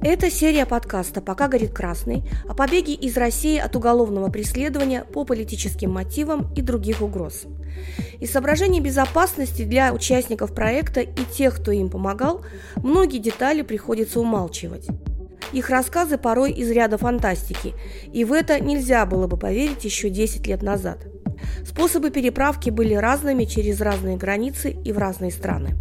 Это серия подкаста «Пока горит красный» о побеге из России от уголовного преследования по политическим мотивам и других угроз. Из соображений безопасности для участников проекта и тех, кто им помогал, многие детали приходится умалчивать. Их рассказы порой из ряда фантастики, и в это нельзя было бы поверить еще 10 лет назад. Способы переправки были разными через разные границы и в разные страны.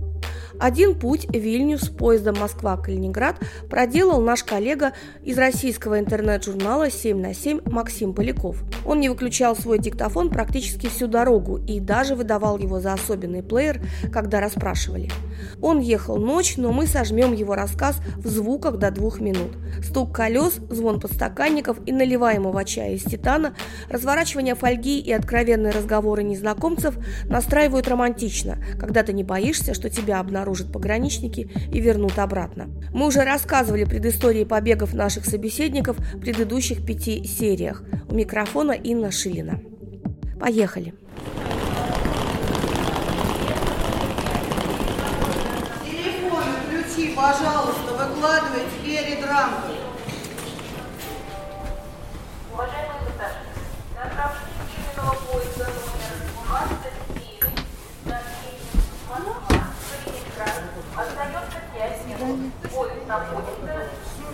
Один путь Вильнюс поездом Москва-Калининград проделал наш коллега из российского интернет-журнала «7 на 7» Максим Поляков. Он не выключал свой диктофон практически всю дорогу и даже выдавал его за особенный плеер, когда расспрашивали. Он ехал ночь, но мы сожмем его рассказ в звуках до двух минут. Стук колес, звон подстаканников и наливаемого чая из титана, разворачивание фольги и откровенные разговоры незнакомцев настраивают романтично, когда ты не боишься, что тебя обнаружат пограничники и вернут обратно. Мы уже рассказывали предыстории побегов наших собеседников в предыдущих пяти сериях. У микрофона Инна Шилина. Поехали! Пожалуйста, выкладывайте перед рамкой. Уважаемые пассажиры, на направлении учебного поезда номер 29 на Москва, Калининград остается 5 минут. Поезд находится на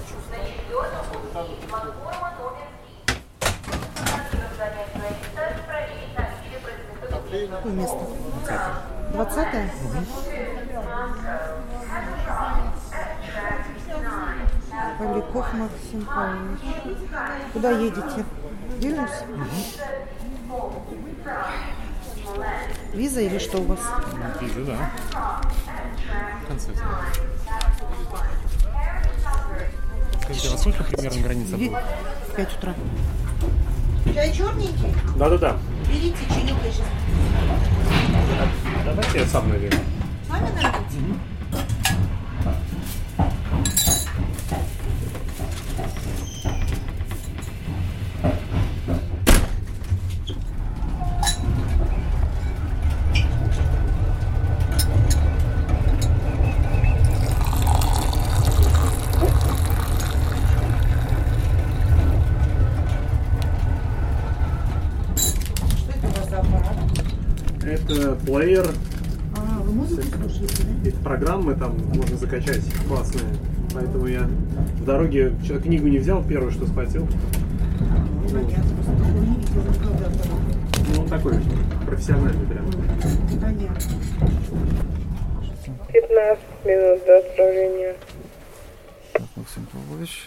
четвертом пути платформа номер 3. Пассажирам занять свои места и проверить наличие предметов. Какое место? 20 Поляков Максим Павлович. Куда едете? Вильнюс? Виза или что у вас? Виза, да. Концерт. Скажите, а во сколько примерно граница? В 5 утра. Чай черненький? Да-да-да. Берите чаек, я сейчас Давайте я сам налью. налейте. Что это у вас за аппарат? Это плеер, А, вы музыку слушаете, да? программы там можно закачать классные. Поэтому я в дороге книгу не взял, первое, что схватил. Ну, он такой профессиональный прям. Понятно. 15 минут до отправления. Максим Павлович.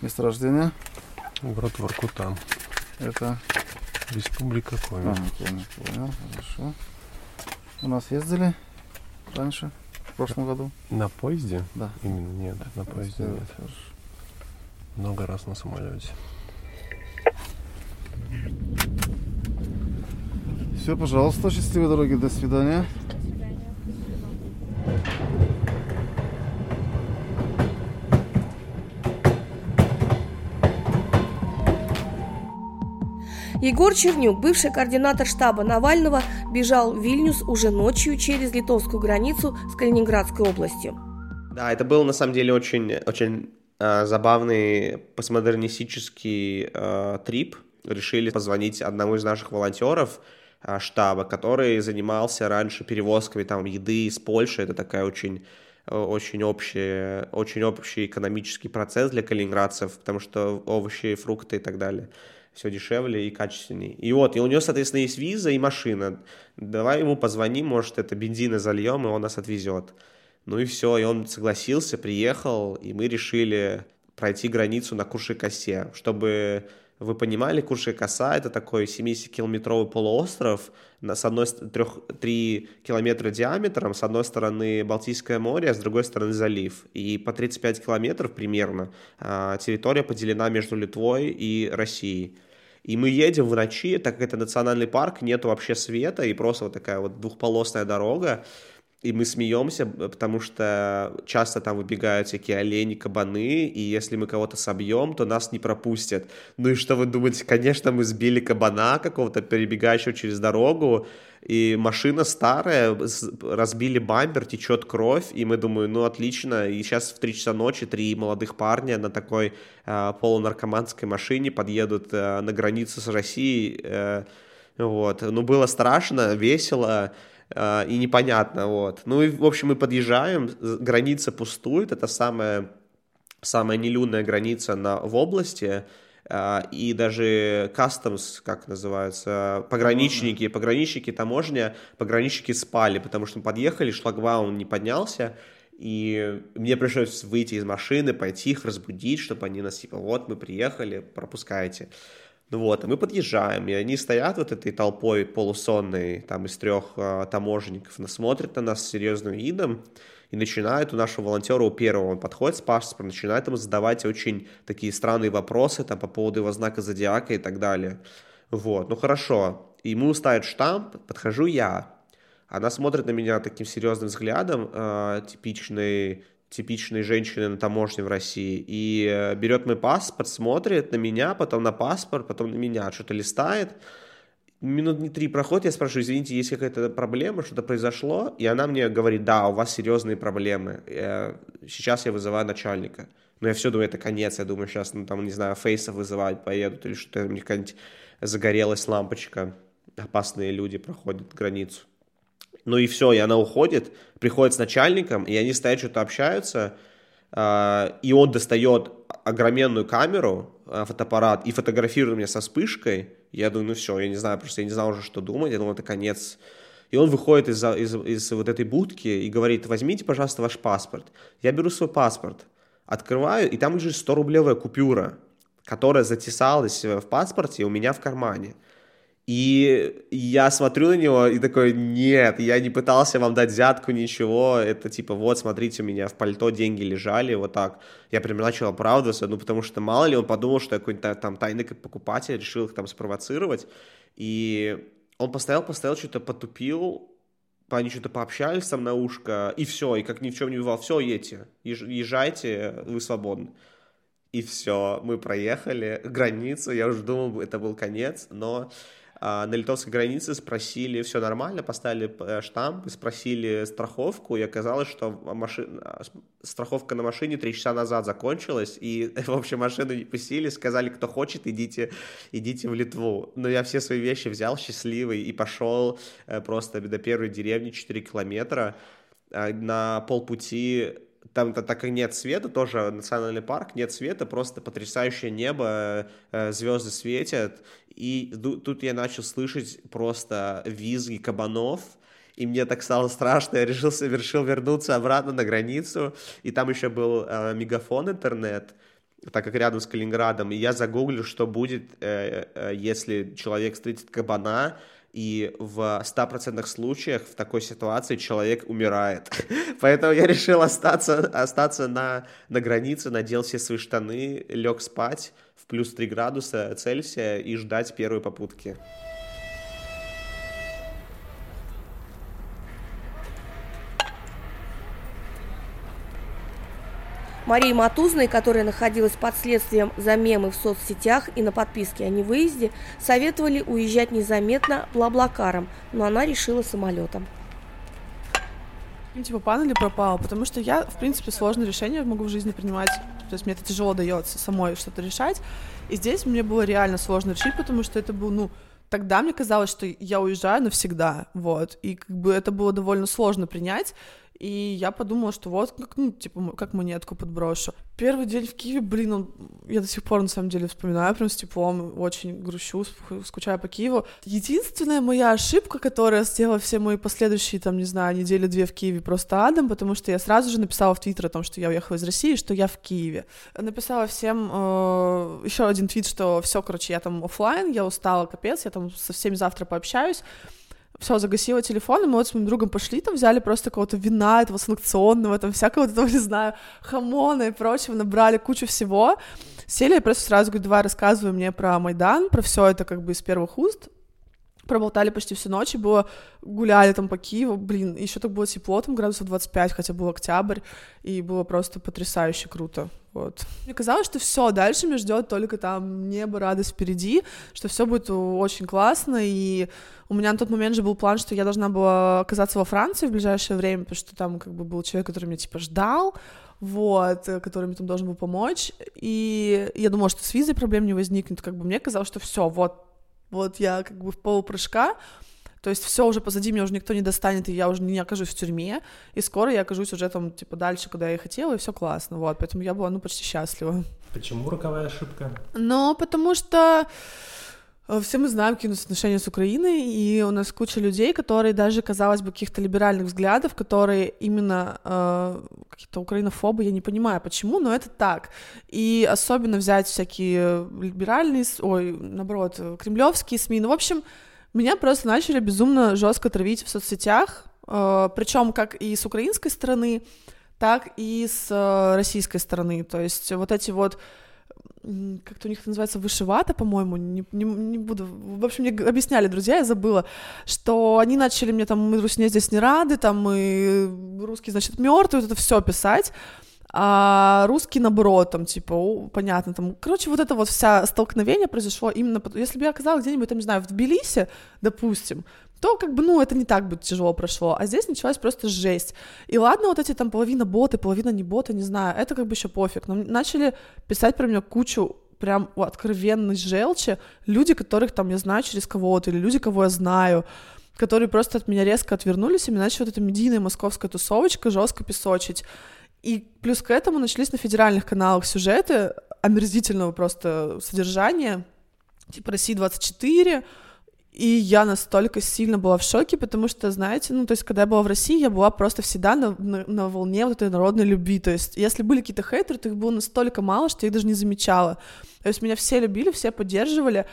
Место рождения? Город Воркута. Это... Республика Коми. понял, понял, хорошо. У нас ездили раньше, в прошлом году? На поезде? Да. Именно нет, на поезде нет. хорошо. Много раз на самолете. Все, пожалуйста, счастливой дороги, до свидания. Егор Чернюк, бывший координатор штаба Навального, бежал в Вильнюс уже ночью через литовскую границу с Калининградской областью. Да, это был на самом деле очень, очень э, забавный постмодернистический э, трип. Решили позвонить одному из наших волонтеров э, штаба, который занимался раньше перевозками там еды из Польши. Это такая очень очень общий, очень общий экономический процесс для калининградцев, потому что овощи, фрукты и так далее все дешевле и качественнее. И вот, и у него, соответственно, есть виза и машина. Давай ему позвоним, может, это бензина зальем, и он нас отвезет. Ну и все, и он согласился, приехал, и мы решили пройти границу на Курши-Косе. Чтобы вы понимали, Курши-Коса — это такой 70-километровый полуостров, на, с одной ст- трех, 3 километра диаметром, с одной стороны Балтийское море, а с другой стороны залив. И по 35 километров примерно а, территория поделена между Литвой и Россией. И мы едем в ночи, так как это национальный парк, нету вообще света, и просто вот такая вот двухполосная дорога. И мы смеемся, б- потому что часто там выбегают всякие олени, кабаны, и если мы кого-то собьем, то нас не пропустят. Ну и что вы думаете? Конечно, мы сбили кабана какого-то, перебегающего через дорогу, и машина старая, разбили бампер, течет кровь, и мы думаем, ну отлично, и сейчас в 3 часа ночи три молодых парня на такой э, полунаркоманской машине подъедут э, на границу с Россией, э, вот, ну было страшно, весело, э, и непонятно, вот. Ну и, в общем, мы подъезжаем, граница пустует, это самая, самая нелюдная граница на, в области, а, и даже customs, как называется, пограничники, пограничники, таможня, пограничники спали, потому что мы подъехали, шлагбаум не поднялся, и мне пришлось выйти из машины, пойти их разбудить, чтобы они нас, типа, вот, мы приехали, пропускайте. Ну вот, а мы подъезжаем, и они стоят вот этой толпой полусонной, там, из трех э, таможенников, на- смотрят на нас с серьезным видом, и начинают у нашего волонтера, у первого, он подходит с паспортом, начинает ему задавать очень такие странные вопросы там, по поводу его знака зодиака и так далее. Вот, ну хорошо. Ему ставят штамп, подхожу я. Она смотрит на меня таким серьезным взглядом, э, типичной, типичной женщины на таможне в России, и э, берет мой паспорт, смотрит на меня, потом на паспорт, потом на меня, что-то листает, минут не три проходит, я спрашиваю, извините, есть какая-то проблема, что-то произошло? И она мне говорит, да, у вас серьезные проблемы. Э, Сейчас я вызываю начальника. Но я все думаю, это конец. Я думаю, сейчас, ну, там, не знаю, фейсов вызывать поедут или что-то, у них какая-нибудь загорелась лампочка. Опасные люди проходят границу. Ну и все, и она уходит, приходит с начальником, и они стоят, что-то общаются, а, и он достает огроменную камеру, а, фотоаппарат, и фотографирует меня со вспышкой. Я думаю, ну все, я не знаю, просто я не знал уже, что думать, я думал, это конец. И он выходит из, из, из вот этой будки и говорит, возьмите, пожалуйста, ваш паспорт. Я беру свой паспорт, открываю, и там лежит 100-рублевая купюра, которая затесалась в паспорте у меня в кармане. И я смотрю на него и такой, нет, я не пытался вам дать взятку, ничего, это типа, вот, смотрите, у меня в пальто деньги лежали, вот так. Я прям начал оправдываться, ну, потому что мало ли он подумал, что я какой-то там тайный покупатель, решил их там спровоцировать. И он постоял, постоял, что-то потупил, они что-то пообщались там на ушко, и все, и как ни в чем не бывало, все, едьте, езж- езжайте, вы свободны. И все, мы проехали границу, я уже думал, это был конец, но на литовской границе спросили, все нормально, поставили э, штамп, спросили страховку, и оказалось, что маши- а, с- страховка на машине три часа назад закончилась, и, в общем, машину не пустили, сказали, кто хочет, идите, идите в Литву. Но я все свои вещи взял счастливый и пошел э, просто до первой деревни 4 километра, а, на полпути там так как нет света, тоже национальный парк, нет света, просто потрясающее небо, э, звезды светят, и тут я начал слышать просто визги кабанов, и мне так стало страшно, я решил, решил вернуться обратно на границу, и там еще был э, мегафон интернет, так как рядом с Калининградом, и я загуглил, что будет, э, э, если человек встретит кабана, и в 100% случаях в такой ситуации человек умирает. Поэтому я решил остаться, остаться на, на границе, надел все свои штаны, лег спать в плюс 3 градуса Цельсия и ждать первой попутки. Марии Матузной, которая находилась под следствием за мемы в соцсетях и на подписке о невыезде, советовали уезжать незаметно блаблакаром, но она решила самолетом. Ну, типа пан или пропал, потому что я, в принципе, сложные решения могу в жизни принимать, то есть мне это тяжело дается самой что-то решать, и здесь мне было реально сложно решить, потому что это был, ну, тогда мне казалось, что я уезжаю навсегда, вот, и как бы это было довольно сложно принять, и я подумала, что вот, как, ну, типа, как монетку подброшу. Первый день в Киеве, блин, он, я до сих пор, на самом деле, вспоминаю прям с теплом, очень грущу, ск- скучаю по Киеву. Единственная моя ошибка, которая сделала все мои последующие, там, не знаю, недели-две в Киеве просто адом, потому что я сразу же написала в Твиттер о том, что я уехала из России, что я в Киеве. Написала всем э, еще один твит, что все, короче, я там оффлайн, я устала, капец, я там со всеми завтра пообщаюсь все, загасила телефон, и мы вот с моим другом пошли, там взяли просто какого-то вина, этого санкционного, там всякого, там, не знаю, хамона и прочего, набрали кучу всего, сели, я просто сразу говорю, давай рассказывай мне про Майдан, про все это как бы из первых уст, проболтали почти всю ночь, и было, гуляли там по Киеву, блин, еще так было тепло, там градусов 25, хотя был октябрь, и было просто потрясающе круто, вот. Мне казалось, что все, дальше меня ждет только там небо, радость впереди, что все будет очень классно, и у меня на тот момент же был план, что я должна была оказаться во Франции в ближайшее время, потому что там как бы был человек, который меня типа ждал, вот, э, который мне там должен был помочь, и я думала, что с визой проблем не возникнет, как бы мне казалось, что все, вот, вот я как бы в полупрыжка, то есть все уже позади, меня уже никто не достанет, и я уже не окажусь в тюрьме, и скоро я окажусь уже там, типа, дальше, куда я и хотела, и все классно, вот, поэтому я была, ну, почти счастлива. Почему роковая ошибка? Ну, потому что все мы знаем, какие у нас отношения с Украиной, и у нас куча людей, которые даже, казалось бы, каких-то либеральных взглядов, которые именно э, какие-то украинофобы, я не понимаю, почему, но это так. И особенно взять всякие либеральные, ой, наоборот, э, кремлевские СМИ, ну, в общем, меня просто начали безумно жестко травить в соцсетях, э, причем как и с украинской стороны, так и с э, российской стороны. То есть вот эти вот как-то у них это называется вышивата, по-моему, не, не, не буду, в общем, мне объясняли друзья, я забыла, что они начали мне там, мы русне здесь не рады, там, мы русский, значит, мертвый, вот это все писать, а русский наоборот, там, типа, о, понятно, там, короче, вот это вот вся столкновение произошло именно, если бы я оказалась где-нибудь, там, не знаю, в Тбилиси, допустим, то как бы, ну, это не так бы тяжело прошло, а здесь началась просто жесть. И ладно, вот эти там половина боты, половина не боты, не знаю, это как бы еще пофиг, но начали писать про меня кучу прям откровенной желчи люди, которых там я знаю через кого-то, или люди, кого я знаю, которые просто от меня резко отвернулись, и мне начала вот эта медийная московская тусовочка жестко песочить. И плюс к этому начались на федеральных каналах сюжеты омерзительного просто содержания, типа «Россия-24», и я настолько сильно была в шоке, потому что, знаете, ну, то есть, когда я была в России, я была просто всегда на, на, на волне вот этой народной любви. То есть, если были какие-то хейтеры, то их было настолько мало, что я их даже не замечала. То есть, меня все любили, все поддерживали.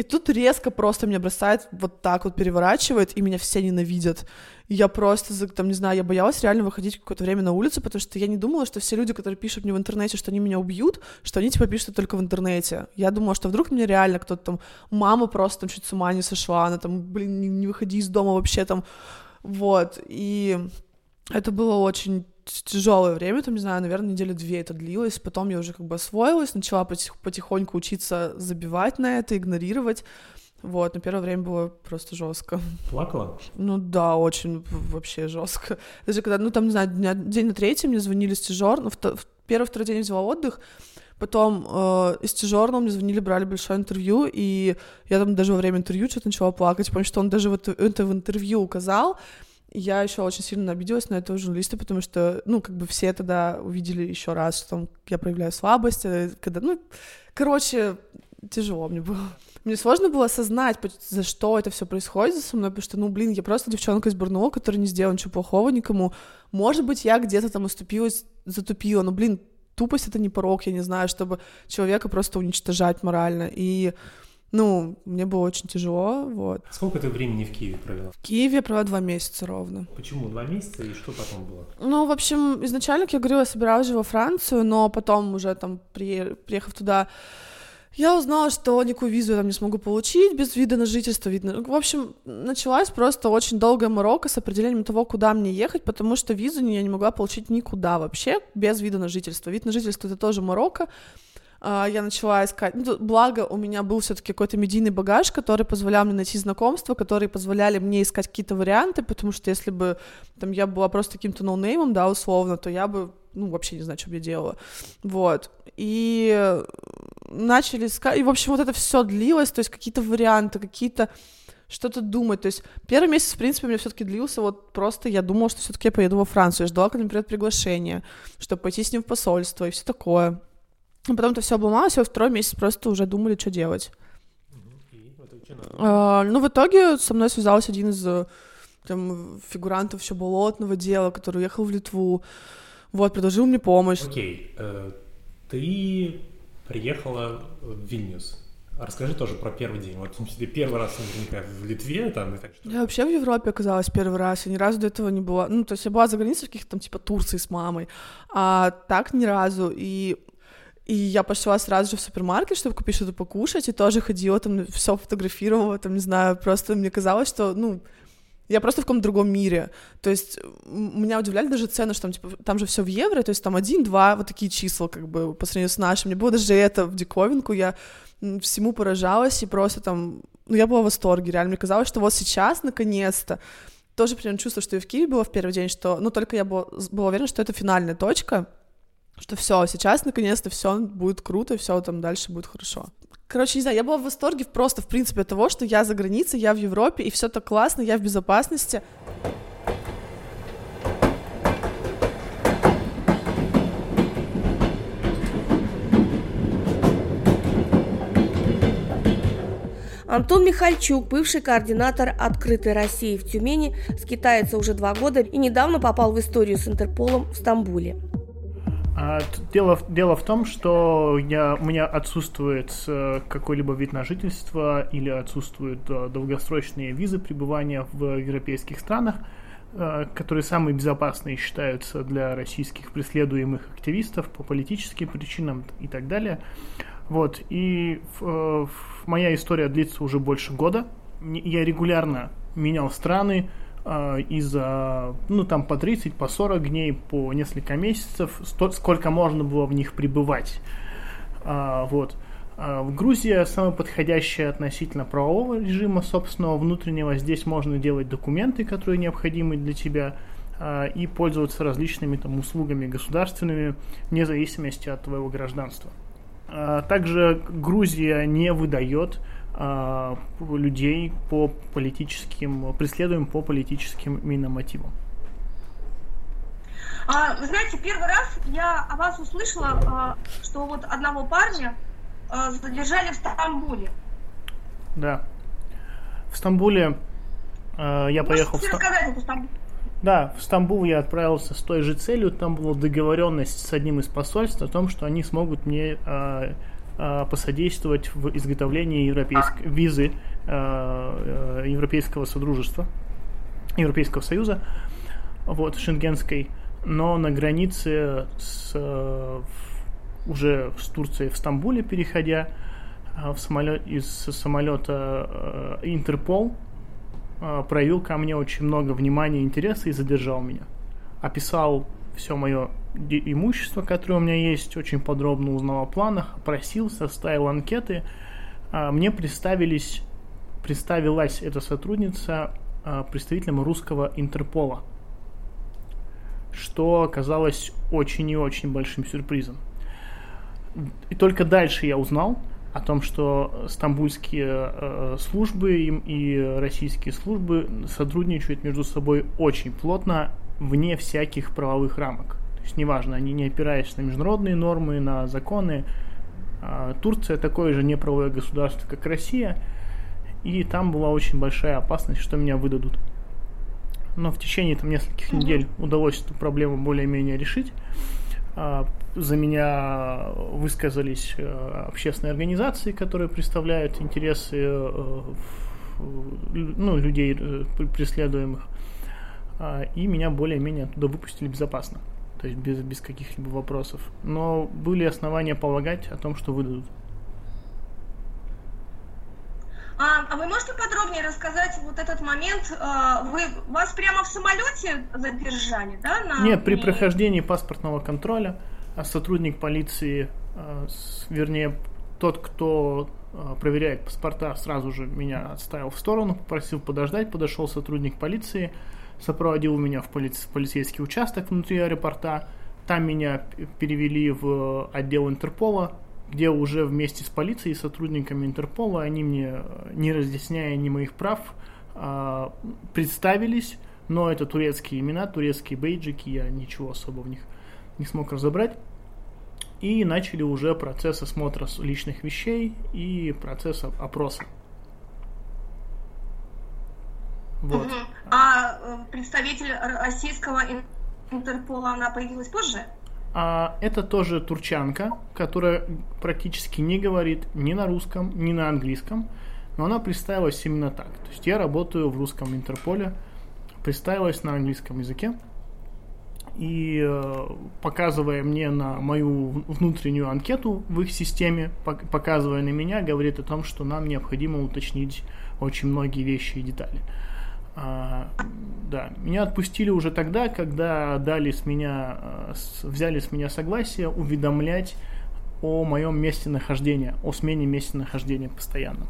И тут резко просто меня бросает, вот так вот переворачивает, и меня все ненавидят. И я просто, там, не знаю, я боялась реально выходить какое-то время на улицу, потому что я не думала, что все люди, которые пишут мне в интернете, что они меня убьют, что они, типа, пишут только в интернете. Я думала, что вдруг мне реально кто-то там, мама просто там чуть с ума не сошла, она там, блин, не, не выходи из дома вообще там, вот. И это было очень тяжелое время, там, не знаю, наверное, недели две это длилось, потом я уже как бы освоилась, начала потих- потихоньку учиться забивать на это, игнорировать, вот, но первое время было просто жестко. Плакала? Ну да, очень вообще жестко. Даже когда, ну там, не знаю, день на третий мне звонили с тяжер, ну, в, в первый-второй день взяла отдых, потом э, из тяжерного мне звонили, брали большое интервью, и я там даже во время интервью что-то начала плакать, потому что он даже вот это в интервью указал, я еще очень сильно обиделась на этого журналиста, потому что, ну, как бы все тогда увидели еще раз, что я проявляю слабость, э, когда, ну, короче, тяжело мне было. Мне сложно было осознать, за что это все происходит со мной, потому что, ну, блин, я просто девчонка из Барнаула, которая не сделала ничего плохого никому. Может быть, я где-то там оступилась, затупила, но, блин, тупость — это не порог, я не знаю, чтобы человека просто уничтожать морально. И, ну, мне было очень тяжело, вот. Сколько ты времени в Киеве провела? В Киеве я провела два месяца ровно. Почему два месяца и что потом было? Ну, в общем, изначально, как я говорила, собиралась же во Францию, но потом уже там, при- приехав туда, я узнала, что никакую визу я там не смогу получить без вида на жительство. Видно. В общем, началась просто очень долгая морока с определением того, куда мне ехать, потому что визу я не могла получить никуда вообще без вида на жительство. Вид на жительство — это тоже морока. А, Я начала искать, ну, благо у меня был все-таки какой-то медийный багаж, который позволял мне найти знакомства, которые позволяли мне искать какие-то варианты, потому что если бы там я была просто каким-то ноунеймом, да, условно, то я бы, ну, вообще не знаю, что бы я делала. Вот. И начали искать, и, в общем, вот это все длилось, то есть какие-то варианты, какие-то что-то думать. То есть первый месяц, в принципе, у меня все-таки длился, вот просто я думала, что все-таки я поеду во Францию. Я ждала, когда мне придет приглашение, чтобы пойти с ним в посольство и все такое. Потом это все обломалось, и во второй месяц просто уже думали, что делать. А, ну, в итоге со мной связался один из э, там, фигурантов еще болотного дела, который уехал в Литву. Вот, предложил мне помощь. Окей, э, ты приехала в Вильнюс. Расскажи тоже про первый день. Вот ты первый раз наверняка в Литве, там, и так что. Я вообще в Европе оказалась первый раз, я ни разу до этого не была. Ну, то есть я была за границей в каких-то там, типа, Турции с мамой, а так ни разу. И И я пошла сразу же в супермаркет, чтобы купить что-то покушать, и тоже ходила там, все фотографировала, там, не знаю, просто мне казалось, что, ну, я просто в каком-то другом мире. То есть меня удивляли даже цены, что там, типа, там же все в евро, то есть там один-два вот такие числа, как бы, по сравнению с нашим. Мне было даже это в диковинку, я всему поражалась, и просто там, ну, я была в восторге, реально. Мне казалось, что вот сейчас, наконец-то, тоже примерно чувство, что и в Киеве было в первый день, что, ну, только я была, была уверена, что это финальная точка, что все, сейчас наконец-то все будет круто, все там дальше будет хорошо. Короче, не знаю, я была в восторге просто, в принципе, от того, что я за границей, я в Европе, и все так классно, я в безопасности. Антон Михальчук, бывший координатор «Открытой России» в Тюмени, скитается уже два года и недавно попал в историю с Интерполом в Стамбуле. А, Дело, дело в том, что я, у меня отсутствует какой-либо вид на жительство или отсутствуют э, долгосрочные визы пребывания в европейских странах, э, которые самые безопасные считаются для российских преследуемых активистов по политическим причинам и так далее. Вот, и э, моя история длится уже больше года. Я регулярно менял страны, а, из-за, ну, там по 30, по 40 дней, по несколько месяцев, сто- сколько можно было в них пребывать. А, вот. В Грузии самое подходящее относительно правового режима собственного внутреннего. Здесь можно делать документы, которые необходимы для тебя, и пользоваться различными там услугами государственными, вне зависимости от твоего гражданства. Также Грузия не выдает а, людей по политическим, преследуем по политическим именно мотивам. А, вы знаете, первый раз я о вас услышала, а, что вот одного парня а, задержали в Стамбуле. Да. В Стамбуле э, я поехал в Можете рассказать эту Стамбул? Да, в Стамбул я отправился с той же целью. Там была договоренность с одним из посольств о том, что они смогут мне э, посодействовать в изготовлении европейской визы э, э, Европейского Содружества, Европейского Союза, вот, шенгенской. Но на границе с, э, уже с Турцией в Стамбуле переходя, э, в самолет, из самолета э, Интерпол э, проявил ко мне очень много внимания и интереса и задержал меня. Описал все мое имущество, которое у меня есть, очень подробно узнал о планах, опросил, составил анкеты. А, Мне представились, представилась эта сотрудница а, представителем русского Интерпола, что оказалось очень и очень большим сюрпризом. И только дальше я узнал о том, что стамбульские э, службы и российские службы сотрудничают между собой очень плотно, вне всяких правовых рамок. То есть неважно, они не опираясь на международные нормы, на законы. А Турция такое же неправовое государство, как Россия, и там была очень большая опасность, что меня выдадут. Но в течение там нескольких недель удалось эту проблему более-менее решить. А, За меня высказались э, общественные организации, которые представляют интересы э, ну, людей э, пр- преследуемых. А, И меня более-менее оттуда выпустили безопасно. То есть без, без каких-либо вопросов. Но были основания полагать о том, что выдадут. А, а вы можете подробнее рассказать вот этот момент? а, Вы вас прямо в самолете задержали, да? на- Нет, при прохождении паспортного контроля а сотрудник полиции, вернее, тот, кто проверяет паспорта, сразу же меня отставил в сторону, попросил подождать, подошел сотрудник полиции, сопроводил меня в, полиц- в полицейский участок внутри аэропорта, там меня перевели в отдел Интерпола, где уже вместе с полицией и сотрудниками Интерпола они мне, не разъясняя ни моих прав, а, представились, но это турецкие имена, турецкие бейджики, я ничего особо в них не смог разобрать. И начали уже процесс осмотра личных вещей и процесс оп- опроса. Вот. Мгм. А э, представитель российского ин- Интерпола, она появилась позже? А это тоже турчанка, которая практически не говорит ни на русском, ни на английском, но она представилась именно так. То есть я работаю в русском Интерполе, представилась на английском языке, и э, показывая мне на мою внутреннюю анкету в их системе, пок- показывая на меня, говорит о том, что нам необходимо уточнить очень многие вещи и детали. А, да, меня отпустили уже тогда, когда дали с меня, э, взяли с меня согласие уведомлять о моем месте нахождения, о смене места нахождения постоянно.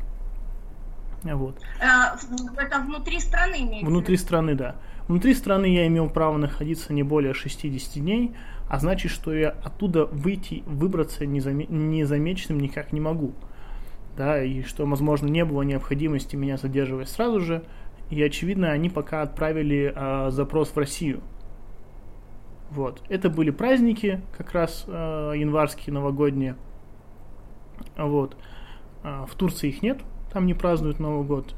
Вот. В- Это внутри страны имеется? Внутри страны, да. Внутри страны я имел право находиться не более 60 дней, а значит, что я оттуда выйти, выбраться незаме- незамеченным никак не могу. Да, и что, возможно, не было необходимости меня задерживать сразу же. И, очевидно, они пока отправили а, запрос в Россию. Вот. Это были праздники, как раз а, январские, новогодние. Вот. А, в Турции их нет, там не празднуют Новый год.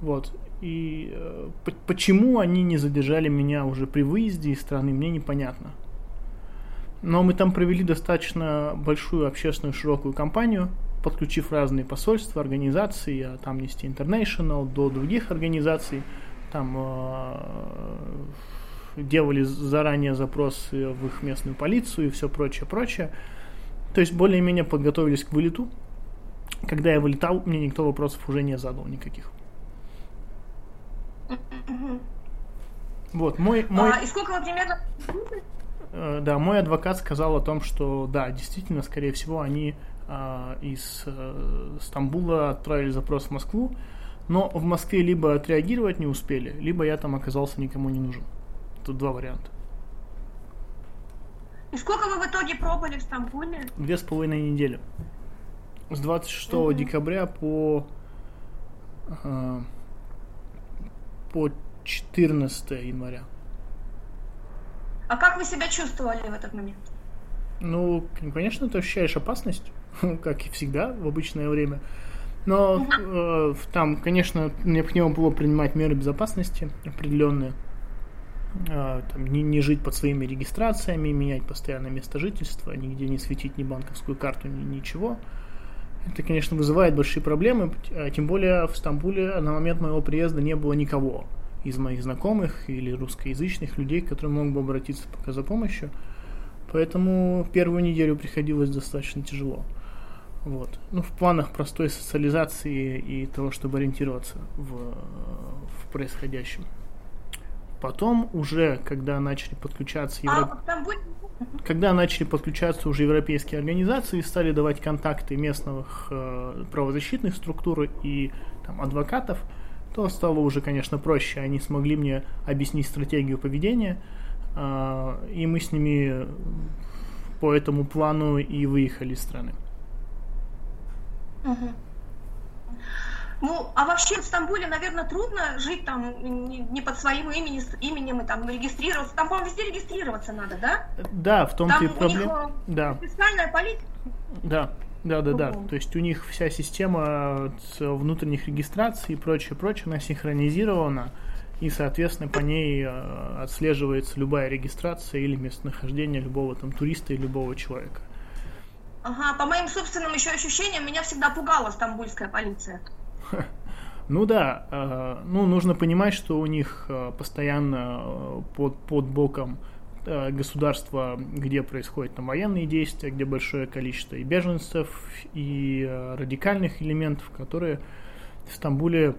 Вот. И э, по- почему они не задержали меня уже при выезде из страны, мне непонятно. Но мы там провели достаточно большую общественную широкую кампанию, подключив разные посольства, организации, от Amnesty International до других организаций. Там э, делали заранее запросы в их местную полицию и все прочее, прочее. То есть более-менее подготовились к вылету. Когда я вылетал, мне никто вопросов уже не задал никаких. Вот, мой, мой, А, и сколько вы примерно... э, да, мой адвокат сказал о том, что да, действительно, скорее всего, они а, из э, Стамбула отправили запрос в Москву, но в Москве либо отреагировать не успели, либо я там оказался никому не нужен. Тут два варианта. И сколько вы в итоге пробыли в Стамбуле? Две с половиной недели. С 26 декабря по э, по 14 января. А как вы себя чувствовали в этот момент? Ну, конечно, ты ощущаешь опасность, как и всегда в обычное время. Но э, там, конечно, необходимо было принимать меры безопасности определенные. Э, там, не, не жить под своими регистрациями, менять постоянное место жительства, нигде не светить ни банковскую карту, ни ничего. Это, конечно, вызывает большие проблемы, а тем более в Стамбуле на момент моего приезда не было никого из моих знакомых или русскоязычных людей, к которым мог бы обратиться пока за помощью. Поэтому первую неделю приходилось достаточно тяжело. Вот. Ну, в планах простой социализации и того, чтобы ориентироваться в, в происходящем. Потом уже, когда начали подключаться евро... А Стамбуле... когда начали подключаться уже европейские организации, стали давать контакты местных э, правозащитных структур и там, адвокатов, то стало уже, конечно, проще. Они смогли мне объяснить стратегию поведения, э, и мы с ними по этому плану и выехали из страны. Мгм. Ну, а вообще в Стамбуле, наверное, трудно жить там не, под своим именем, именем и там регистрироваться. Там, по-моему, везде регистрироваться надо, да? Да, в том-то Там и у них проблема. э, Да, фискальная политика. да, да, да, да. То есть у них вся система с внутренних регистраций и прочее, прочее, она синхронизирована, и, соответственно, по ней э, отслеживается любая регистрация или местонахождение любого там туриста и любого человека. Ага, по моим собственным еще ощущениям, меня всегда пугала стамбульская полиция. Ну да, э, ну нужно понимать, что у них э, постоянно э, под, под боком государства, где происходят там военные действия, где большое количество и беженцев, и радикальных элементов, которые в Стамбуле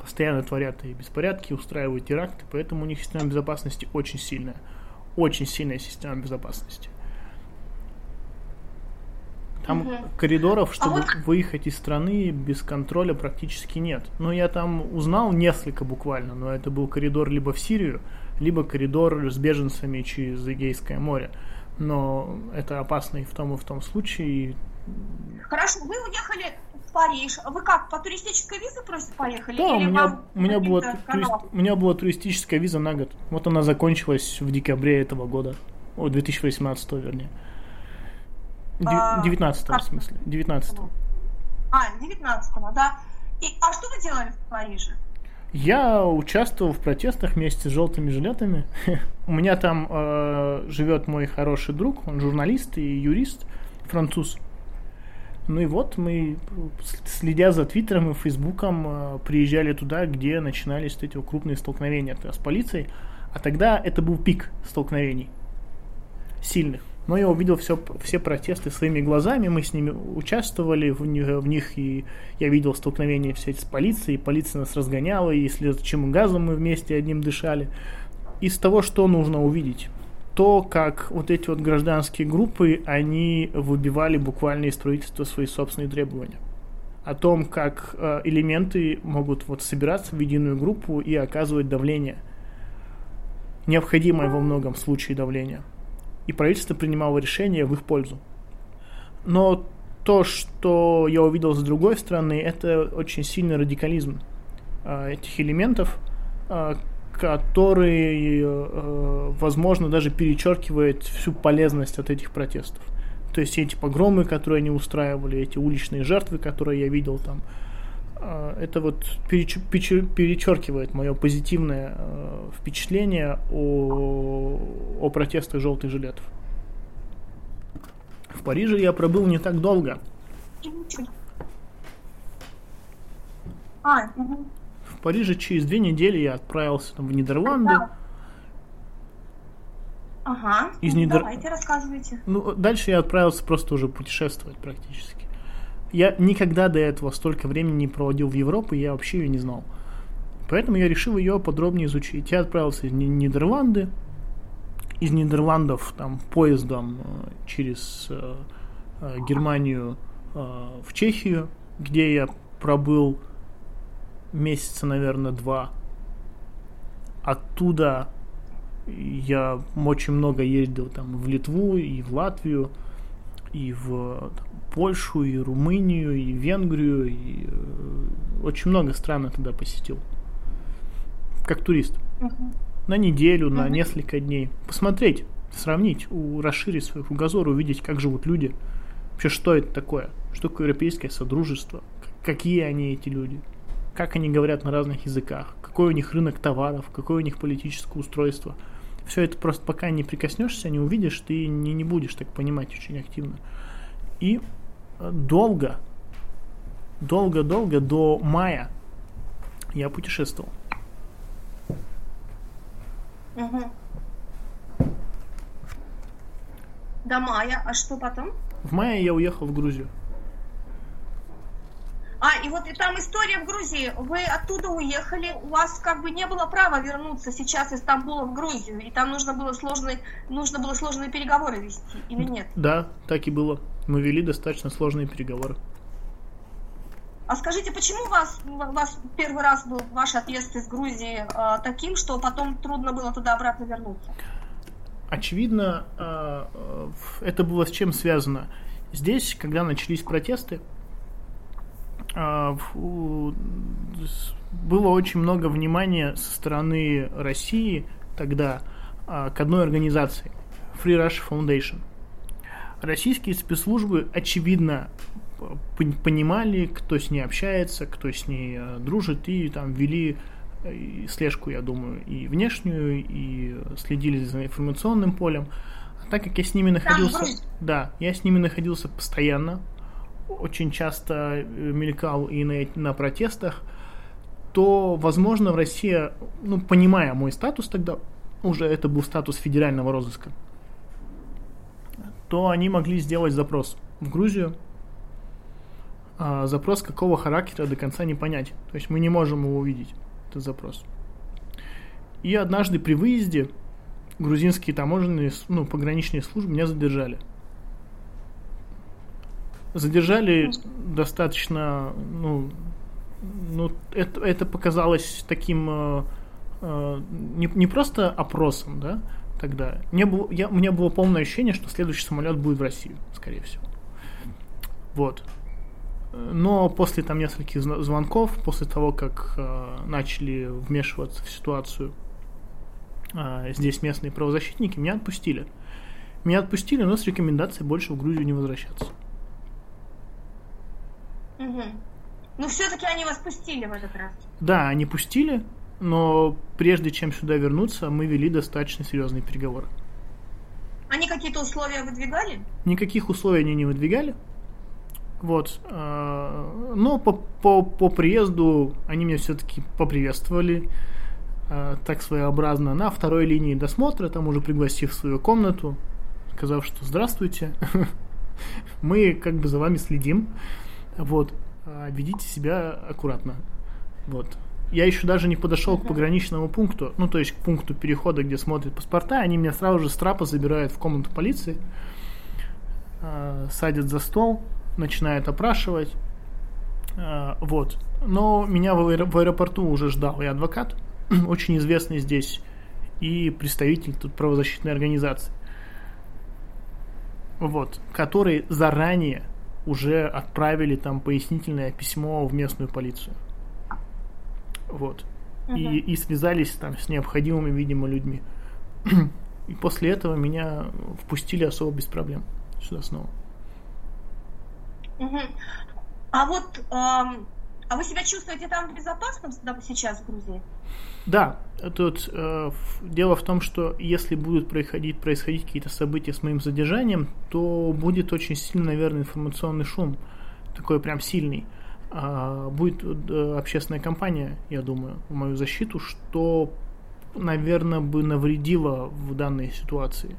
постоянно творят и беспорядки, устраивают теракты, поэтому у них система безопасности очень сильная. Очень сильная система безопасности. Там Мгм. коридоров, чтобы вот- выехать из страны без контроля практически нет. Но я там узнал несколько буквально, но это был коридор либо в Сирию, либо коридор с беженцами через Эгейское море. Но это опасно и в том, и в том случае. Хорошо, вы уехали в Париж. Вы как, по туристической визе просто поехали? Да, у меня, у, меня была, турист- у меня была туристическая виза на год. Вот она закончилась в декабре этого года. О, 2018 вернее. Дев- А, 19 в смысле. 19 А, 19-го, да. И, а что вы делали в Париже? Я участвовал в протестах вместе с желтыми жилетами. У меня там э, живет мой хороший друг, он журналист и юрист, француз. Ну и вот мы, следя за Твиттером и Фейсбуком, э, приезжали туда, где начинались эти крупные столкновения то с полицией. А тогда это был пик столкновений сильных. Но я увидел все, все протесты своими глазами, мы с ними участвовали в, в них, и я видел столкновения все эти с полицией, полиция нас разгоняла, и следующим газом мы вместе одним дышали. Из того, что нужно увидеть? То, как вот эти вот гражданские группы, они выбивали буквально из строительства свои собственные требования. О том, как э, элементы могут вот собираться в единую группу и оказывать давление. Необходимое во многом случае давление и правительство принимало решения в их пользу. Но то, что я увидел с другой стороны, это очень сильный радикализм э, этих элементов, э, который, э, возможно, даже перечеркивает всю полезность от этих протестов. То есть эти погромы, которые они устраивали, эти уличные жертвы, которые я видел там, это вот переч- переч- перечеркивает мое позитивное э, впечатление о, о протестах желтых жилетов. В Париже я пробыл не так долго. А. В Париже через две недели я отправился там, в Нидерланды. Ага. Из Ну, Нидер- Давайте, рассказывайте. Ну, дальше я отправился просто уже путешествовать практически. Я никогда до этого столько времени не проводил в Европе, я вообще ее не знал. Поэтому я решил ее подробнее изучить. Я отправился Ни- Нидерланды. Из Нидерландов там поездом э, через э, э, Германию э, в Чехию, где я пробыл месяца, наверное, два. Оттуда я очень много ездил там в Литву и в Латвию, и в там, Польшу, и Румынию, и Венгрию, и э, очень много стран я тогда посетил. Как турист. На неделю, на несколько дней. Посмотреть, сравнить, у- расширить свой кругозор, увидеть, как живут люди. Вообще, что это такое? Что такое европейское содружество? Какие они, эти люди? Как они говорят на разных языках? Какой у них рынок товаров? Какое у них политическое устройство? Все это просто пока не прикоснешься, не увидишь, ты не, не будешь так понимать очень активно. И э, долго, долго-долго до мая я путешествовал. Мгм. До мая, а что потом? В мае я уехал в Грузию. А, и вот и там история в Грузии. Вы оттуда уехали, у вас как бы не было права вернуться сейчас из Стамбула в Грузию, и там нужно было сложные, нужно было сложные переговоры вести, или нет? Да, так и было. Мы вели достаточно сложные переговоры. А скажите, почему у вас, у вас первый раз был ваш отъезд из Грузии э, таким, что потом трудно было туда обратно вернуться? Очевидно, э, это было с чем связано. Здесь, когда начались протесты, было очень много внимания со стороны России тогда э, к одной организации Free Russia Foundation. Российские спецслужбы, очевидно, понимали, кто с ней общается, кто с ней э, дружит, и там вели э, слежку, я думаю, и внешнюю, и следили за информационным полем. А так как я с ними находился... Да, я с ними находился постоянно, очень часто э, мелькал и на, на протестах, то, возможно, в России, ну, понимая мой статус тогда, уже это был статус федерального розыска, то они могли сделать запрос в Грузию. А запрос какого характера до конца не понять. То есть мы не можем его увидеть, этот запрос. И однажды при выезде грузинские таможенные, ну, пограничные службы меня задержали. Задержали достаточно, ну, ну это, это показалось таким э, э, не, не просто опросом, да, тогда. Не было, я, у меня было полное ощущение, что следующий самолет будет в Россию, скорее всего. Вот. Но после там нескольких звонков, после того, как э, начали вмешиваться в ситуацию э, здесь местные правозащитники, меня отпустили. Меня отпустили, но с рекомендацией больше в Грузию не возвращаться. Ну, все-таки они вас пустили в этот раз. Да, они пустили, но прежде чем сюда вернуться, мы вели достаточно серьезные переговоры. Они какие-то условия выдвигали? Никаких условий они не выдвигали. Вот. э, Но по, по, по приезду они меня все-таки поприветствовали. э, так своеобразно на второй линии досмотра, там уже пригласив в свою комнату, сказав, что здравствуйте, мы как бы за вами следим, вот, а ведите себя аккуратно, вот. Я еще даже не подошел к пограничному пункту, ну, то есть к пункту перехода, где смотрят паспорта, они меня сразу же с трапа забирают в комнату полиции, э, садят за стол, начинают опрашивать, э, вот. Но меня в, аэро- в аэропорту уже ждал и адвокат, очень известный здесь, и представитель тут правозащитной организации, вот, которые заранее уже отправили там пояснительное письмо в местную полицию. Вот. И, и связались там с необходимыми, видимо, людьми. И после этого меня впустили особо без проблем сюда снова. Мгм. А вот, эм, а вы себя чувствуете там безопасно да, сейчас в Грузии? Да, тут э, в- дело в том, что если будут происходить, происходить какие-то события с моим задержанием, то будет очень сильный, наверное, информационный шум, такой прям сильный. А, будет э, общественная кампания, я думаю, в мою защиту, что, наверное, бы навредило в данной ситуации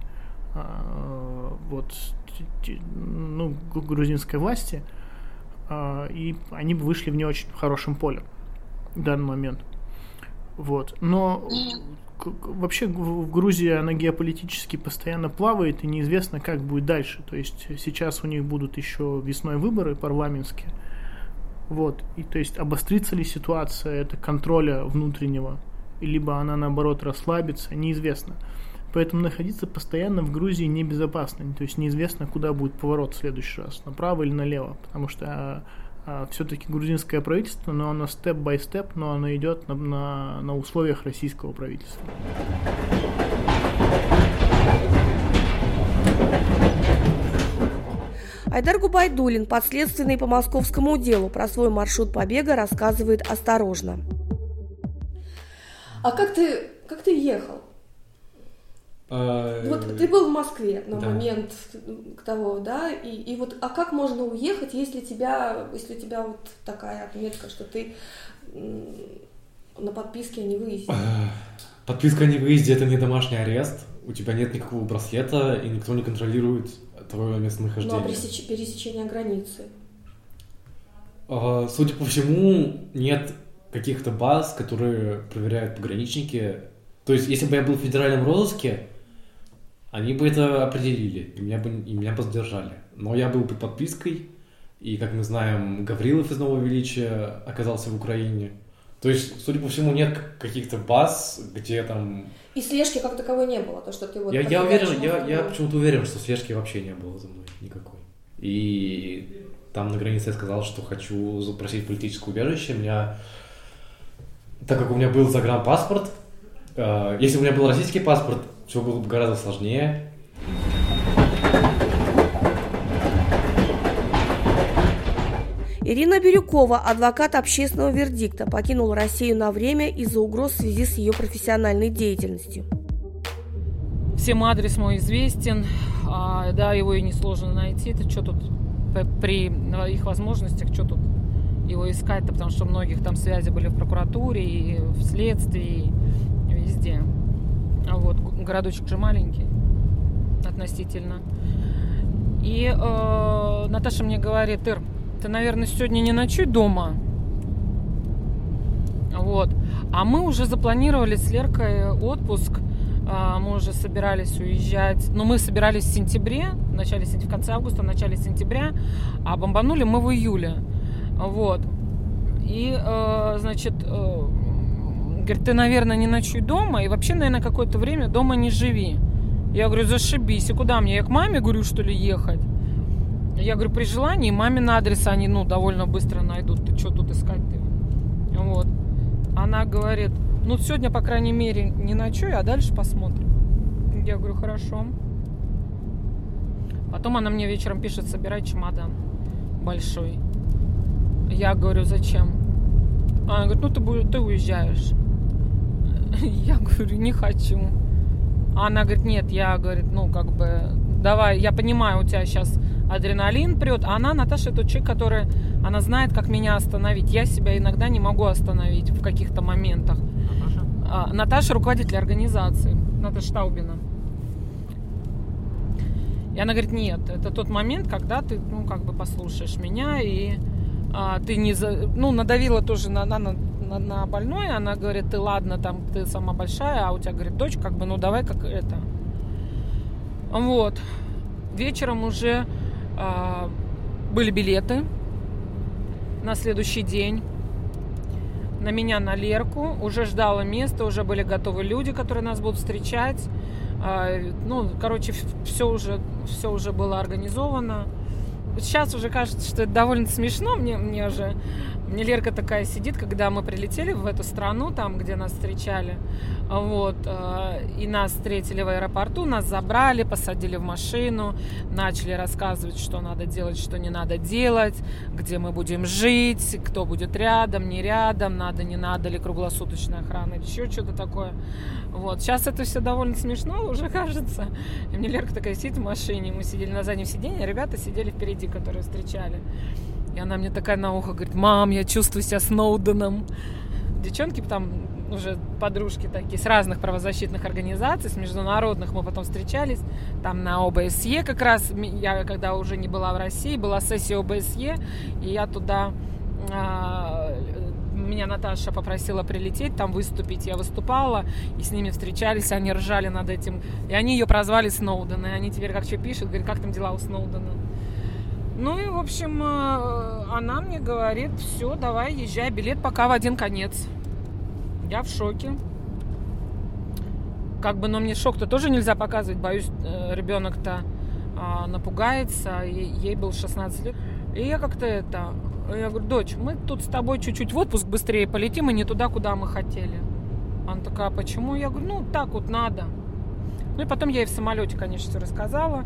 а, вот ну, грузинской власти, а, и они бы вышли в не очень хорошем поле в данный момент. Вот. Но вообще в Грузии она геополитически постоянно плавает, и неизвестно, как будет дальше. То есть сейчас у них будут еще весной выборы парламентские. Вот. И то есть обострится ли ситуация это контроля внутреннего, либо она наоборот расслабится, неизвестно. Поэтому находиться постоянно в Грузии небезопасно. То есть неизвестно, куда будет поворот в следующий раз, направо или налево. Потому что все-таки грузинское правительство, но оно степ-бай-степ, но оно идет на, на, на условиях российского правительства. Айдар Губайдулин, подследственный по московскому делу, про свой маршрут побега рассказывает осторожно. А как ты, как ты ехал? Э, Вот ты был в Москве на да. момент того, да, и, и вот, а как можно уехать, если тебя, если у тебя вот такая отметка, что ты на подписке о невыезде? Подписка о невыезде – это не домашний арест, у тебя нет никакого браслета, и никто не контролирует твое Ну, а местонахождение. пересеч- пересечение границы? А, Судя по всему, нет каких-то баз, которые проверяют пограничники. То есть, если бы я был в федеральном розыске, они бы это определили, и меня бы, и меня бы задержали. Но я был под подпиской, и, как мы знаем, Гаврилов из Нового Величия оказался в Украине. То есть, судя по всему, нет каких-то баз, где там... И слежки как таковой не было, то, что ты вот... я, я уверен, я, я почему-то уверен, что слежки вообще не было за мной никакой. И там на границе я сказал, что хочу запросить политическое убежище. Меня, так как у меня был загранпаспорт, э, если бы у меня был российский паспорт, все было бы гораздо сложнее. Ирина Бирюкова, адвокат общественного вердикта, покинула Россию на время из-за угроз в связи с ее профессиональной деятельностью. Всем адрес мой известен, а, да, его и несложно найти. Это что тут при их возможностях, что тут его искать-то, потому что у многих там связи были в прокуратуре и в следствии, и везде. А вот городочек же маленький относительно. И э, Наташа мне говорит, Ир, ты, наверное, сегодня не ночуй дома. Вот. А мы уже запланировали с Леркой отпуск. А, Мы уже собирались уезжать. Ну, мы собирались в сентябре, в, начале, в конце августа, в начале сентября, а бомбанули мы в июле. Вот. И, э, значит, э, говорит, ты, наверное, не ночуй дома, и вообще, наверное, какое-то время дома не живи. Я говорю, зашибись, и куда мне? Я к маме, говорю, что ли, ехать? Я говорю, при желании мамин адрес они, ну, довольно быстро найдут. Ты что тут искать-то? Вот. Она говорит, ну, сегодня, по крайней мере, не ночуй, а дальше посмотрим. Я говорю, хорошо. Потом она мне вечером пишет, собирай чемодан большой. Я говорю, зачем? Она говорит, ну, ты, ты уезжаешь. Я говорю, не хочу. А Она говорит, нет, я, говорит, ну, как бы, давай, я понимаю, у тебя сейчас адреналин прет. А она, Наташа, тот человек, который, она знает, как меня остановить. Я себя иногда не могу остановить в каких-то моментах. А, Наташа руководитель организации, Наташа Штаубина. И она говорит, нет, это тот момент, когда ты, ну, как бы послушаешь меня, и а, ты не, за, ну, надавила тоже на, на, на, на больное, она говорит, ты ладно, там, ты сама большая, а у тебя, говорит, дочь, как бы, ну, давай как это. Вот. Вечером уже а, были билеты на следующий день. На меня, на Лерку. Уже ждало место, уже были готовы люди, которые нас будут встречать. А, ну, короче, все уже, все уже было организовано. Сейчас уже кажется, что это довольно смешно. Мне, мне уже мне Лерка такая сидит, когда мы прилетели в эту страну, там, где нас встречали, вот, э, и нас встретили в аэропорту, нас забрали, посадили в машину, начали рассказывать, что надо делать, что не надо делать, где мы будем жить, кто будет рядом, не рядом, надо, не надо ли круглосуточная охрана, еще что-то такое. Вот, сейчас это все довольно смешно уже кажется. И мне Лерка такая сидит в машине, мы сидели на заднем сиденье, ребята сидели впереди, которые встречали. И она мне такая на ухо говорит, мам, я чувствую себя Сноуденом. Девчонки там уже подружки такие с разных правозащитных организаций, с международных мы потом встречались, там на ОБСЕ как раз, я когда уже не была в России, была сессия ОБСЕ, и я туда, а, меня Наташа попросила прилететь, там выступить, я выступала, и с ними встречались, они ржали над этим, и они ее прозвали Сноуден, и они теперь как что пишут, говорят, как там дела у Сноудена? Ну и, в общем, она мне говорит, все, давай, езжай, билет пока в один конец. Я в шоке. Как бы, но мне шок-то тоже нельзя показывать, боюсь, ребенок-то а, напугается, ей был 16 лет. И я как-то это, я говорю, дочь, мы тут с тобой чуть-чуть в отпуск быстрее полетим, и не туда, куда мы хотели. Она такая, почему? Я говорю, ну, так вот надо. Ну и потом я ей в самолете, конечно, все рассказала.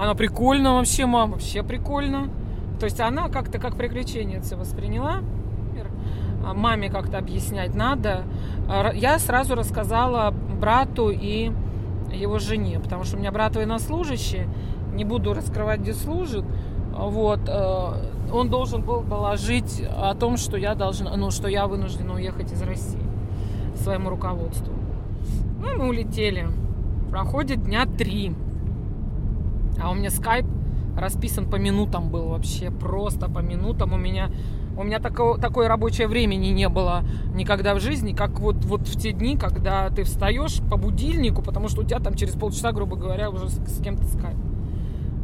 Она прикольно вообще, мам, вообще прикольно. То есть она как-то как приключение все восприняла. А маме как-то объяснять надо. А я сразу рассказала брату и его жене, потому что у меня брат военнослужащий, не буду раскрывать, где служит. Вот, э, он должен был доложить о том, что я должна, ну, что я вынуждена уехать из России своему руководству. Ну, мы улетели. Проходит дня три. А у меня скайп расписан по минутам был вообще, просто по минутам. У меня, у меня такого, такое рабочее времени не было никогда в жизни, как вот, вот в те дни, когда ты встаешь по будильнику, потому что у тебя там через полчаса, грубо говоря, уже с, с кем-то скайп.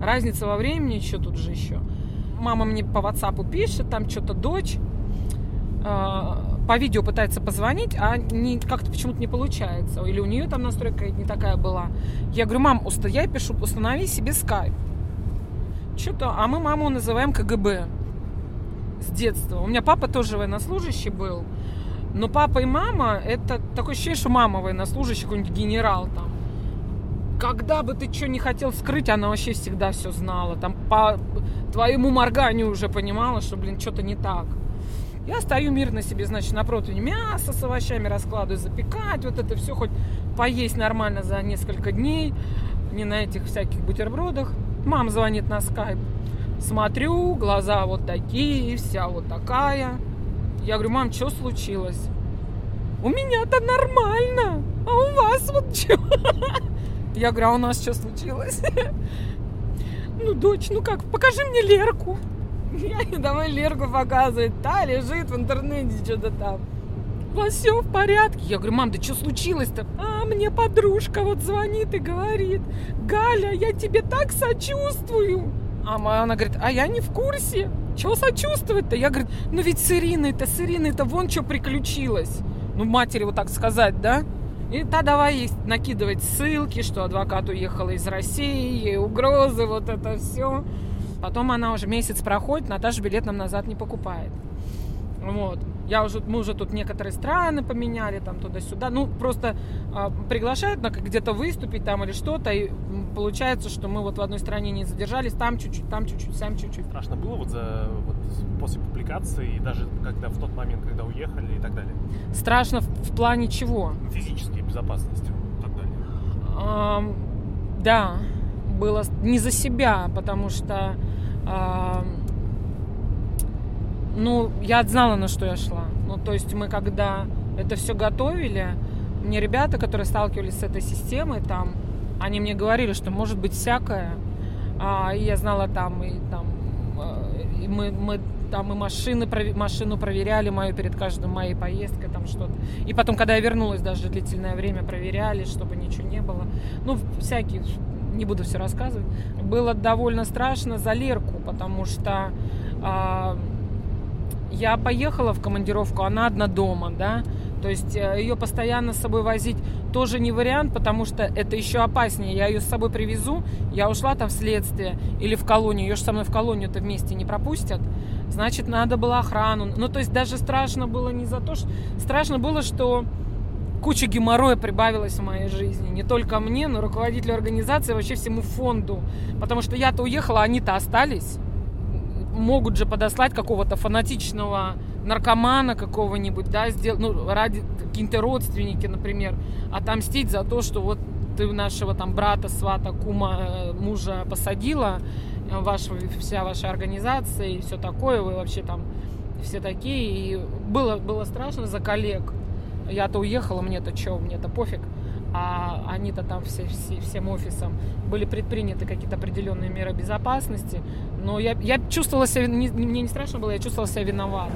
Разница во времени еще тут же еще. Мама мне по WhatsApp пишет, там что-то дочь по видео пытается позвонить, а не, как-то почему-то не получается. Или у нее там настройка не такая была. Я говорю, мам, уста, я пишу, установи себе скайп. Что-то, а мы маму называем КГБ с детства. У меня папа тоже военнослужащий был. Но папа и мама, это такое ощущение, что мама военнослужащий, какой-нибудь генерал там. Когда бы ты что не хотел скрыть, она вообще всегда все знала. Там по твоему морганию уже понимала, что, блин, что-то не так. Я стою мирно себе, значит, на противне мясо с овощами раскладываю, запекать, вот это все хоть поесть нормально за несколько дней, не на этих всяких бутербродах. Мама звонит на скайп. Смотрю, глаза вот такие, вся вот такая. Я говорю, мам, что случилось? У меня-то нормально, а у вас вот что? Я говорю, а у нас что случилось? Ну, дочь, ну как, покажи мне Лерку. Ей давай Лерку показывать. Та лежит в интернете что-то там. У вас все в порядке? Я говорю, мам, да что случилось-то? А, мне подружка вот звонит и говорит, Галя, я тебе так сочувствую. А она говорит, а я не в курсе. Чего сочувствовать-то? Я говорю, ну ведь с Ириной-то, с Ириной-то вон что приключилось. Ну, матери вот так сказать, да? И та давай ей накидывать ссылки, что адвокат уехала из России, угрозы, вот это все. Потом она уже месяц проходит, Наташа билет нам назад не покупает. Вот. Я уже, мы уже тут некоторые страны поменяли, там туда-сюда. Ну, просто э, приглашают на где-то выступить там или что-то, и получается, что мы вот в одной стране не задержались, там чуть-чуть, там чуть-чуть, сам чуть-чуть. Страшно было вот, за, вот после публикации, и даже когда в тот момент, когда уехали и так далее? Страшно в, в плане чего? Физической безопасности и так далее. Э, да, было не за себя, потому что э, ну, я знала, на что я шла. Ну, то есть мы когда это все готовили, мне ребята, которые сталкивались с этой системой, там, они мне говорили, что может быть всякое. А, и я знала там, и там, э, и мы, мы там и машины, машину проверяли мою перед каждой моей поездкой, там что-то. И потом, когда я вернулась, даже длительное время проверяли, чтобы ничего не было. Ну, всякие, не буду все рассказывать. Было довольно страшно за Лерку, потому что а, я поехала в командировку, она одна дома, да, то есть э, ее постоянно с собой возить тоже не вариант, потому что это еще опаснее. Я ее с собой привезу, я ушла там в следствие или в колонию, ее же со мной в колонию-то вместе не пропустят. Значит, надо было охрану. Ну, то есть даже страшно было не за то, что... Страшно было, что куча геморроя прибавилась в моей жизни. Не только мне, но руководителю организации, вообще всему фонду. Потому что я-то уехала, они-то остались. Могут же подослать какого-то фанатичного наркомана какого-нибудь, да, сделать, ну, ради какие-то родственники, например, отомстить за то, что вот ты нашего там брата, свата, кума, э, мужа посадила, э, ваша, вся ваша организация и все такое, вы вообще там все такие. И было, было страшно за коллег. Я-то уехала, мне-то что, мне-то пофиг. А они-то там все, все, всем офисом были предприняты какие-то определенные меры безопасности. Но я, я чувствовала себя, не, мне не страшно было, я чувствовала себя виноватой.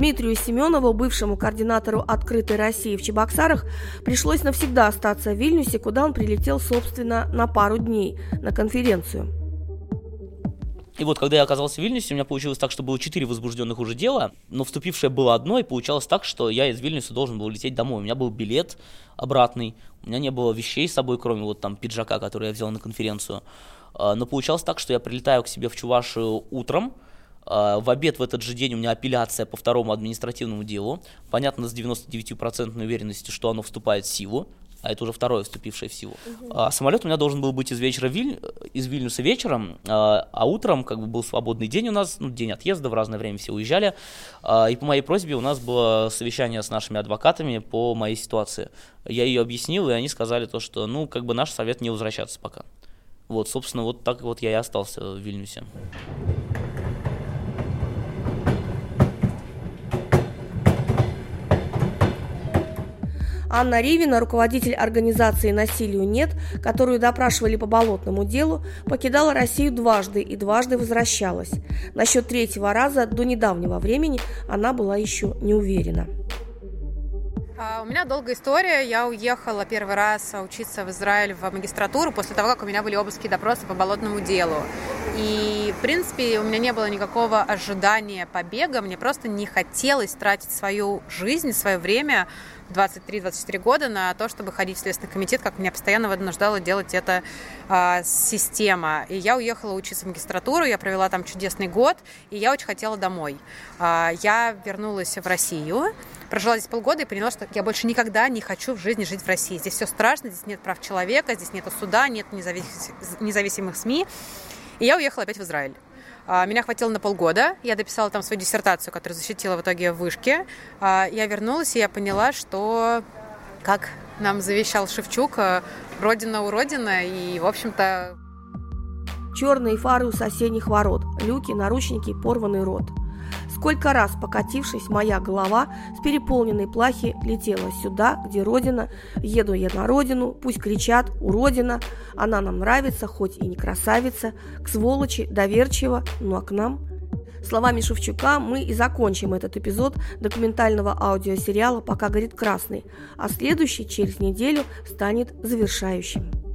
Дмитрию Семенову, бывшему координатору «Открытой России» в Чебоксарах, пришлось навсегда остаться в Вильнюсе, куда он прилетел, собственно, на пару дней на конференцию. И вот, когда я оказался в Вильнюсе, у меня получилось так, что было четыре возбужденных уже дела, но вступившее было одно, и получалось так, что я из Вильнюса должен был лететь домой. У меня был билет обратный, у меня не было вещей с собой, кроме вот там пиджака, который я взял на конференцию. А, но получалось так, что я прилетаю к себе в Чувашию утром, а, в обед в этот же день у меня апелляция по второму административному делу. Понятно, с 99% уверенностью, что оно вступает в силу, а это уже второе вступившее в силу. Uh-huh. А, самолет у меня должен был быть из вечера Виль... из Вильнюса вечером, а, а утром как бы был свободный день у нас, ну, день отъезда, в разное время все уезжали. А, и по моей просьбе у нас было совещание с нашими адвокатами по моей ситуации. Я ее объяснил, и они сказали то, что, ну, как бы наш совет не возвращаться пока. Вот, собственно, вот так вот я и остался в Вильнюсе. Анна Ривина, руководитель организации «Насилию нет», которую допрашивали по болотному делу, покидала Россию дважды и дважды возвращалась. Насчет третьего раза до недавнего времени она была еще не уверена. А, у меня долгая история. Я уехала первый раз учиться в Израиль в магистратуру после того, как у меня были обыски и допросы по болотному делу. И, в принципе, у меня не было никакого ожидания побега. Мне просто не хотелось тратить свою жизнь, свое время 23-24 года на то, чтобы ходить в Следственный комитет, как меня постоянно вынуждала делать эта а, система. И я уехала учиться в магистратуру, я провела там чудесный год, и я очень хотела домой. А, я вернулась в Россию, прожила здесь полгода и поняла, что я больше никогда не хочу в жизни жить в России. Здесь все страшно, здесь нет прав человека, здесь нет суда, нет независ... независимых СМИ. И я уехала опять в Израиль. А, меня хватило на полгода. Я дописала там свою диссертацию, которую защитила в итоге в вышке. А, я вернулась, и я поняла, что, как нам завещал Шевчук, э, родина у родины, и, в общем-то... Черные фары у соседних ворот, люки, наручники, порванный рот – Сколько раз, покатившись, моя голова с переполненной плахи летела сюда, где родина. Еду я на родину, пусть кричат «Уродина!» Она нам нравится, хоть и не красавица, к сволочи, доверчиво, ну а к нам Словами Шевчука мы и закончим этот эпизод документального аудиосериала «Пока горит красный», а следующий через неделю станет завершающим.